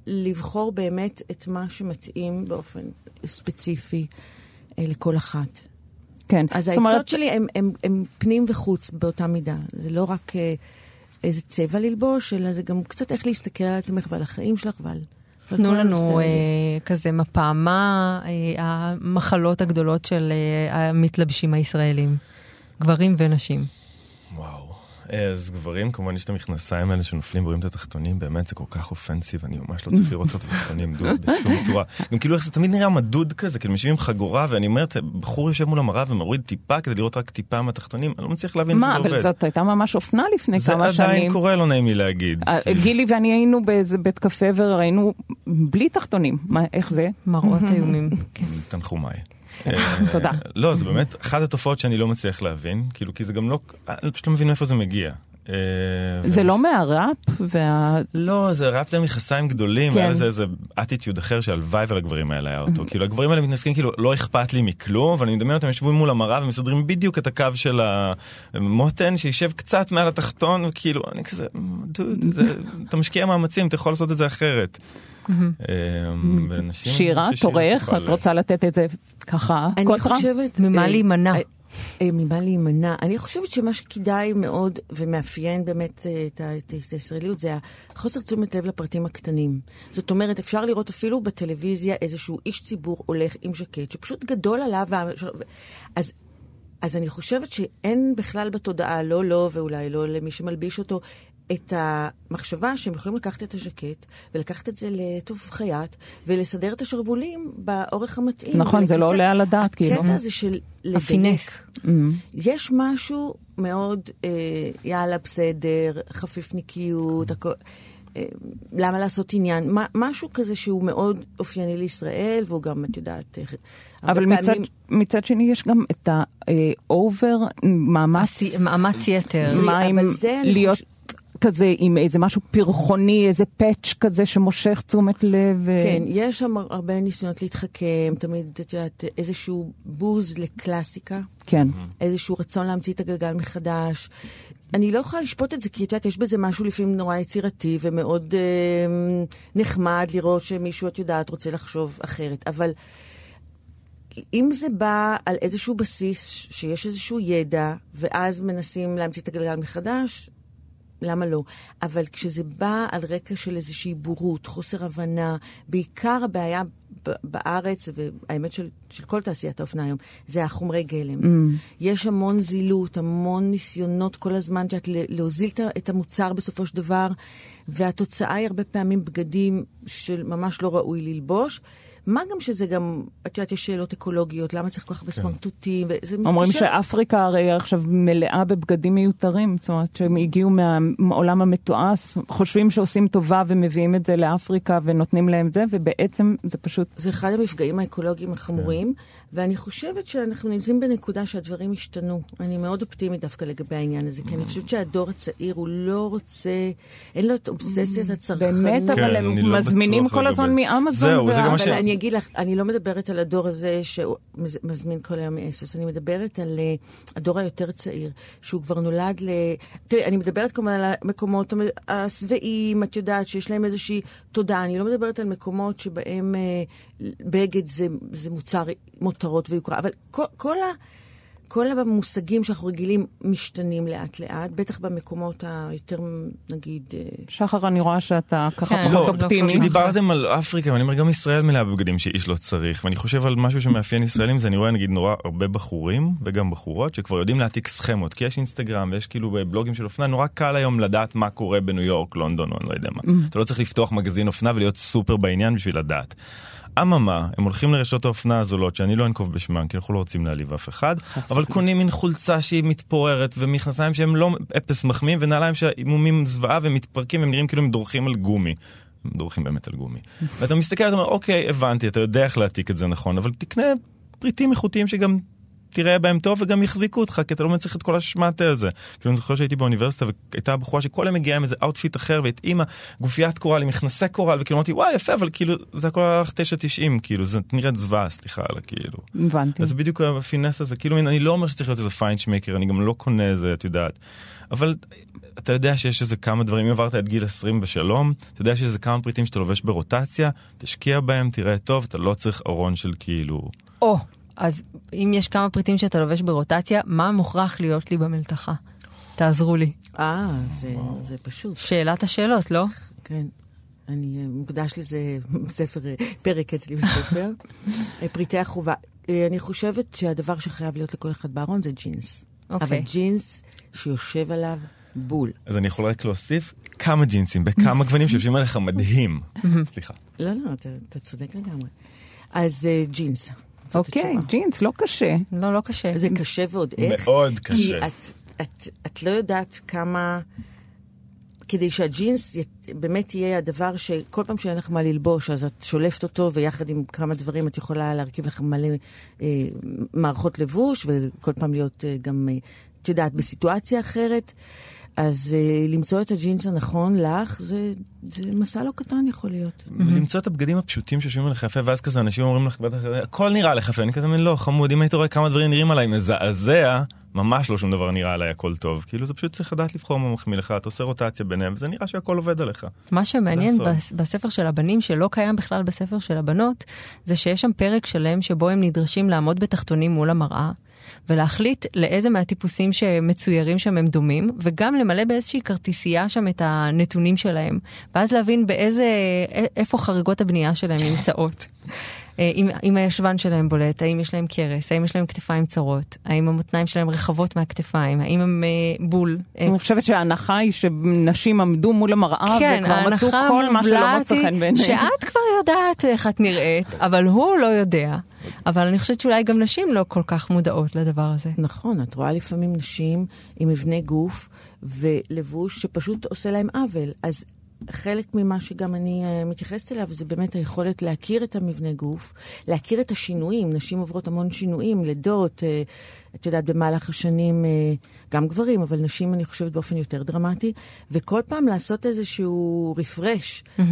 לבחור באמת את מה שמתאים באופן ספציפי אה, לכל אחת. כן. אז העצות אומרת... שלי הם פנים וחוץ באותה מידה. זה לא רק... אה, איזה צבע ללבוש, אלא זה גם קצת איך להסתכל על עצמך ועל החיים שלך ועל... תנו לנו אה, כזה מפה, מה אה, המחלות הגדולות של אה, המתלבשים הישראלים, גברים ונשים. אז גברים, כמובן יש את המכנסיים האלה שנופלים ורואים את התחתונים, באמת זה כל כך אופנסיב, אני ממש לא צריך לראות את התחתונים דוד *laughs* בשום צורה. גם כאילו איך זה תמיד נראה מדוד כזה, כאילו עם חגורה, ואני אומרת, בחור יושב מול המראה ומוריד טיפה כדי לראות רק טיפה מהתחתונים, אני לא מצליח להבין איך זה עובד. מה, אבל זאת הייתה ממש אופנה לפני כמה שנים. זה עדיין קורה, לא נעים לי להגיד. אה, גילי ואני היינו באיזה בית קפה וראינו בלי תחתונים, איך זה? מראות *laughs* איומים. תנחומיי. אה, תודה. לא, זה באמת אחת התופעות שאני לא מצליח להבין, כאילו, כי זה גם לא, אני פשוט לא מבין מאיפה זה מגיע. אה, זה לא מהראפ? לא, זה ראפ זה מכסיים גדולים, כן. היה לזה איזה אטיטיוד אחר שהלוואי ולגברים האלה היה אותו. כאילו הגברים האלה מתנסקים כאילו לא אכפת לי מכלום, אבל אני מדמיין אותם ישבו מול המראה ומסדרים בדיוק את הקו של המותן שישב קצת מעל התחתון, וכאילו אני כזה, דוד, זה- *laughs* אתה משקיע מאמצים, אתה יכול לעשות את זה אחרת. אה, ולנשים- שירה, אני חושב ששירה תורך, את רוצה לתת איזה ככה אני? חושבת... ממה אה, להימנע. אה, ממה להימנע. אני חושבת שמה שכדאי מאוד ומאפיין באמת אה, את את את הישראליות זה החוסר תשומת לב לפרטים הקטנים. זאת אומרת, אפשר לראות אפילו בטלוויזיה איזשהו איש ציבור הולך עם ז'קט שפשוט גדול עליו. אז, אז אני חושבת שאין בכלל בתודעה, לא לו ואולי לא למי שמלביש אותו, את המחשבה שהם יכולים לקחת את הז'קט ולקחת את זה לטוב חייט ולסדר את השרוולים באורך המתאים. נכון, זה לא ולקצר. עולה על הדעת, כאילו. הקטע הזה של לדייק. הפינס. יש משהו מאוד, אה, יאללה, בסדר, חפיפניקיות, הכל... אה, למה לעשות עניין? מה, משהו כזה שהוא מאוד אופייני לישראל, והוא גם, את יודעת, אה, אבל מצד, פעמים... מצד שני יש גם את ה over מאמץ, עשי- מאמץ יתר. מה עם זה להיות חוש- כזה עם איזה משהו פרחוני, איזה פאץ' כזה שמושך תשומת לב. ו- כן, יש שם הרבה ניסיונות להתחכם, תמיד, את יודעת, איזשהו בוז לקלאסיקה. כן. איזשהו רצון להמציא את הגלגל מחדש. אני לא יכולה לשפוט את זה, כי את יודעת, יש בזה משהו לפעמים נורא יצירתי ומאוד אה, נחמד לראות שמישהו, את יודעת, רוצה לחשוב אחרת. אבל אם זה בא על איזשהו בסיס, שיש איזשהו ידע, ואז מנסים להמציא את הגלגל מחדש, למה לא? אבל כשזה בא על רקע של איזושהי בורות, חוסר הבנה, בעיקר הבעיה בארץ, והאמת של, של כל תעשיית האופנה היום, זה החומרי גלם. Mm. יש המון זילות, המון ניסיונות כל הזמן, את יודעת, ל- להוזיל את המוצר בסופו של דבר, והתוצאה היא הרבה פעמים בגדים של ממש לא ראוי ללבוש. מה גם שזה גם, את יודעת, יש שאלות אקולוגיות, למה צריך כל כך הרבה סמרטוטים, וזה מתקשר... אומרים שאפריקה הרי עכשיו מלאה בבגדים מיותרים, זאת אומרת שהם הגיעו מהעולם המתועש, חושבים שעושים טובה ומביאים את זה לאפריקה ונותנים להם זה, ובעצם זה פשוט... זה אחד המפגעים האקולוגיים החמורים, ואני חושבת שאנחנו נמצאים בנקודה שהדברים השתנו. אני מאוד אופטימית דווקא לגבי העניין הזה, כי אני חושבת שהדור הצעיר, הוא לא רוצה, אין לו את אובססיית הצרכנות. באמת, כן, אבל הם אני לא מזמינים כל הזמן מאמזון. זהו, זה גם מה אבל ש- אני אגיד לך, אני לא מדברת על הדור הזה שמזמין כל היום מאסוס, אני מדברת על אה, הדור היותר צעיר, שהוא כבר נולד ל... תראי, אני מדברת כמובן על המקומות המ- השבעים, את יודעת, שיש להם איזושהי תודעה. אני לא מדברת על מקומות שבהם אה, בגד זה, זה מוצר מותרות ויוקרה, אבל כל, כל ה... כל המושגים שאנחנו רגילים משתנים לאט-לאט, בטח במקומות היותר, נגיד... אה, שחר, אני רואה שאתה ככה כן, פחות לא, לא אופטימי. כל כך. דיברתם על אפריקה, ואני אומר, גם ישראל מלאה בבגדים שאיש לא צריך, ואני חושב על משהו שמאפיין ישראלים, זה אני רואה נגיד נורא הרבה בחורים, וגם בחורות, שכבר יודעים להעתיק סכמות, כי יש אינסטגרם, ויש כאילו בלוגים של אופנה, נורא קל היום לדעת מה קורה בניו יורק, לונדון, או אני לא יודע מה. אתה לא צריך לפתוח מגזין אופנה ולהיות סופר בעניין בשביל לדעת. אממה, הם הולכים לרשתות האופנה הזולות, שאני לא אנקוב בשמם, כי אנחנו לא רוצים להעליב אף אחד, אבל קונים מין חולצה שהיא מתפוררת, ומכנסיים שהם לא אפס מחמיאים, ונעליים שהם איומים זוועה ומתפרקים, והם נראים כאילו הם דורכים על גומי. הם דורכים באמת על גומי. *laughs* ואתה מסתכל, אתה אומר, אוקיי, הבנתי, אתה יודע איך להעתיק את זה נכון, אבל תקנה פריטים איכותיים שגם תראה בהם טוב וגם יחזיקו אותך, כי אתה לא מצליח את כל השמטה הזה. כאילו, אני זוכר שהייתי באוניברסיטה והייתה בחורה שכל היום מגיעה עם איזה outfit אחר, והתאימה גופיית קורל עם מכנסי קורל, וכאילו אמרתי, וואי, יפה, אבל כאילו, זה הכל הלך 9.90, כאילו, זה נראית זוועה, סליחה על הכאילו. הבנתי. אז בדיוק ה finesse הזה, כאילו, אני לא אומר שצריך להיות איזה פיינשמקר, אני גם לא קונה איזה, את יודעת. אבל אתה יודע שיש איזה כמה דברים, אם עברת את גיל 20 בשלום, אתה יודע שיש איזה כמה פריטים שאתה לובש ברוטציה, תשקיע בהם, תראה טוב, אתה לא צריך ארון של כאילו... או, אז אם יש כמה פריטים שאתה לובש ברוטציה, מה מוכרח להיות לי במלתחה? תעזרו לי. אה, זה, זה פשוט. שאלת השאלות, לא? כן. אני, אה, מוקדש לזה *laughs* ספר, אה, פרק אצלי בספר. *laughs* פריטי החובה. אה, אני חושבת שהדבר שחייב להיות לכל אחד בארון זה ג'ינס. אוקיי. אבל ג'ינס שיושב עליו בול. אז אני יכול רק להוסיף כמה ג'ינסים בכמה גוונים שיושבים עליך מדהים. *laughs* סליחה. לא, לא, אתה, אתה צודק לגמרי. אז ג'ינס. אוקיי, התשובה. ג'ינס, לא קשה. לא, לא קשה. זה קשה ועוד איך. מאוד כי קשה. את, את, את לא יודעת כמה... כדי שהג'ינס י- באמת יהיה הדבר שכל פעם שאין לך מה ללבוש, אז את שולפת אותו, ויחד עם כמה דברים את יכולה להרכיב לך מלא אה, מערכות לבוש, וכל פעם להיות אה, גם, אה, את יודעת, בסיטואציה אחרת. אז אה, למצוא את הג'ינס הנכון לך, זה, זה מסע לא קטן יכול להיות. למצוא את הבגדים הפשוטים שיושבים עליך יפה, ואז כזה אנשים אומרים לך, בטח, הכל נראה לך יפה, אני כזה, לא, חמוד, אם היית רואה כמה דברים נראים עליי מזעזע, ממש לא שום דבר נראה עליי הכל טוב. כאילו זה פשוט צריך לדעת לבחור מה מחמיא לך, אתה עושה רוטציה ביניהם, וזה נראה שהכל עובד עליך. מה שמעניין. בס- בספר של הבנים, שלא קיים בכלל בספר של הבנות, זה שיש שם פרק שלם שבו הם נדרשים לעמוד בתחתונים מול המראה. ולהחליט לאיזה מהטיפוסים שמצוירים שם הם דומים, וגם למלא באיזושהי כרטיסייה שם את הנתונים שלהם, ואז להבין באיזה, איפה חריגות הבנייה שלהם נמצאות. אה, אם, אם הישבן שלהם בולט, האם יש להם קרס, האם יש להם כתפיים צרות, האם המותניים שלהם רחבות מהכתפיים, האם הם אה, בול. אה, אני חושבת שההנחה היא שנשים עמדו מול המראה כן, וכבר מצאו כל מה שלא מצא חן בעיניהם. שאת כבר יודעת איך את נראית, אבל הוא לא יודע. אבל אני חושבת שאולי גם נשים לא כל כך מודעות לדבר הזה. נכון, את רואה לפעמים נשים עם מבנה גוף ולבוש שפשוט עושה להם עוול. אז חלק ממה שגם אני uh, מתייחסת אליו זה באמת היכולת להכיר את המבנה גוף, להכיר את השינויים. נשים עוברות המון שינויים, לידות, uh, את יודעת, במהלך השנים, uh, גם גברים, אבל נשים אני חושבת באופן יותר דרמטי, וכל פעם לעשות איזשהו רפרש mm-hmm.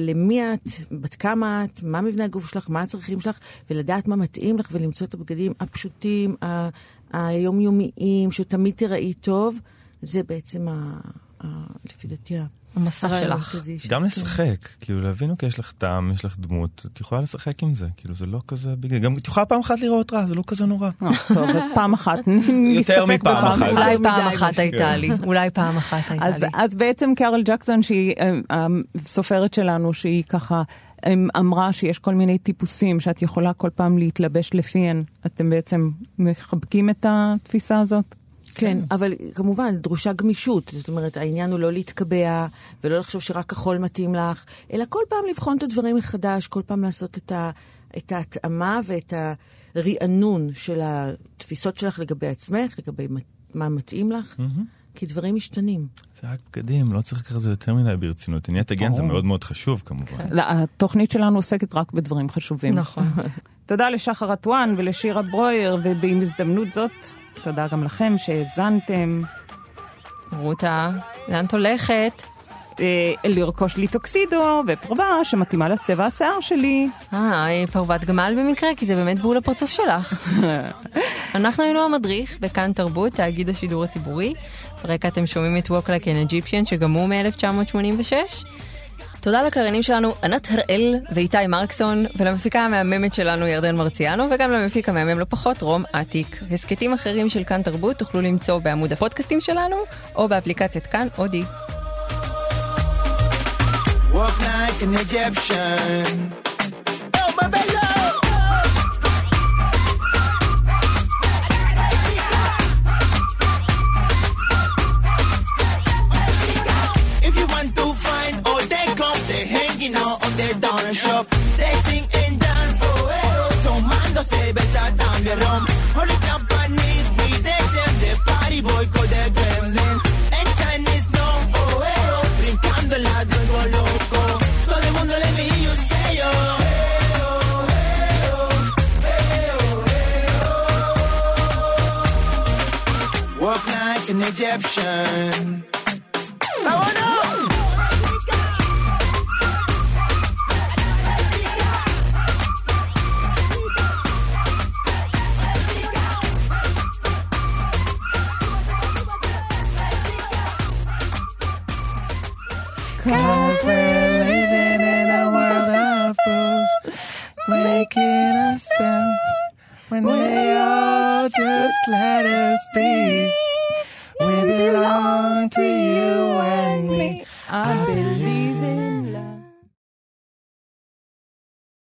למי את, בת כמה את, מה מבנה הגוף שלך, מה הצרכים שלך, ולדעת מה מתאים לך ולמצוא את הבגדים הפשוטים, ה- היומיומיים, שתמיד תראי טוב, זה בעצם, ה, ה, לפי דעתי, המסע שלך. גם כן. לשחק, כאילו להבין, אוקיי, יש לך טעם, יש לך דמות, את יכולה לשחק עם זה, כאילו זה לא כזה בגלל, גם את יכולה פעם אחת לראות רע, זה לא כזה נורא. אה, טוב, אז פעם אחת נסתפק מפעם בפעם אחת. אחת. אולי יותר פעם אחת הייתה לי, אולי פעם אחת הייתה לי. אז בעצם קארל ג'קסון, שהיא אה, הסופרת שלנו, שהיא ככה אה, אמרה שיש כל מיני טיפוסים שאת יכולה כל פעם להתלבש לפיהן. אתם בעצם מחבקים את התפיסה הזאת? כן, אבל כמובן, דרושה גמישות. זאת אומרת, העניין הוא לא להתקבע, ולא לחשוב שרק כחול מתאים לך, אלא כל פעם לבחון את הדברים מחדש, כל פעם לעשות את, ה, את ההתאמה ואת הרענון של התפיסות שלך לגבי עצמך, לגבי מה- מה מתאים לך, כי דברים משתנים. זה רק בגדים, לא צריך לקחת את זה יותר מדי ברצינות. עניין הגן זה. מאוד מאוד חשוב כמובן. לא, התוכנית שלנו עוסקת רק בדברים חשובים. נכון. *laughs* תודה לשחר אטואן ולשירה ברויר, ובהזדמנות זאת, תודה גם לכם שהאזנתם. רותה, לאן את הולכת? אה, לרכוש לי טוקסידו ופרווה שמתאימה לצבע השיער שלי. אה, פרוות גמל במקרה, כי זה באמת בול הפרצוף שלך. *laughs* אנחנו היינו המדריך בכאן תרבות, תאגיד השידור הציבורי. ברקע אתם שומעים את Walk Like an Egyptian, שגם הוא מ-1986. תודה לקריינים שלנו ענת הראל ואיתי מרקסון, ולמפיקה המהממת שלנו ירדן מרציאנו, וגם למפיק המהמם לא פחות, רום אטיק. הסכתים אחרים של כאן תרבות תוכלו למצוא בעמוד הפודקאסטים שלנו, או באפליקציית כאן אודי. Walk like an Egyptian. Oh, baby, love. redemption.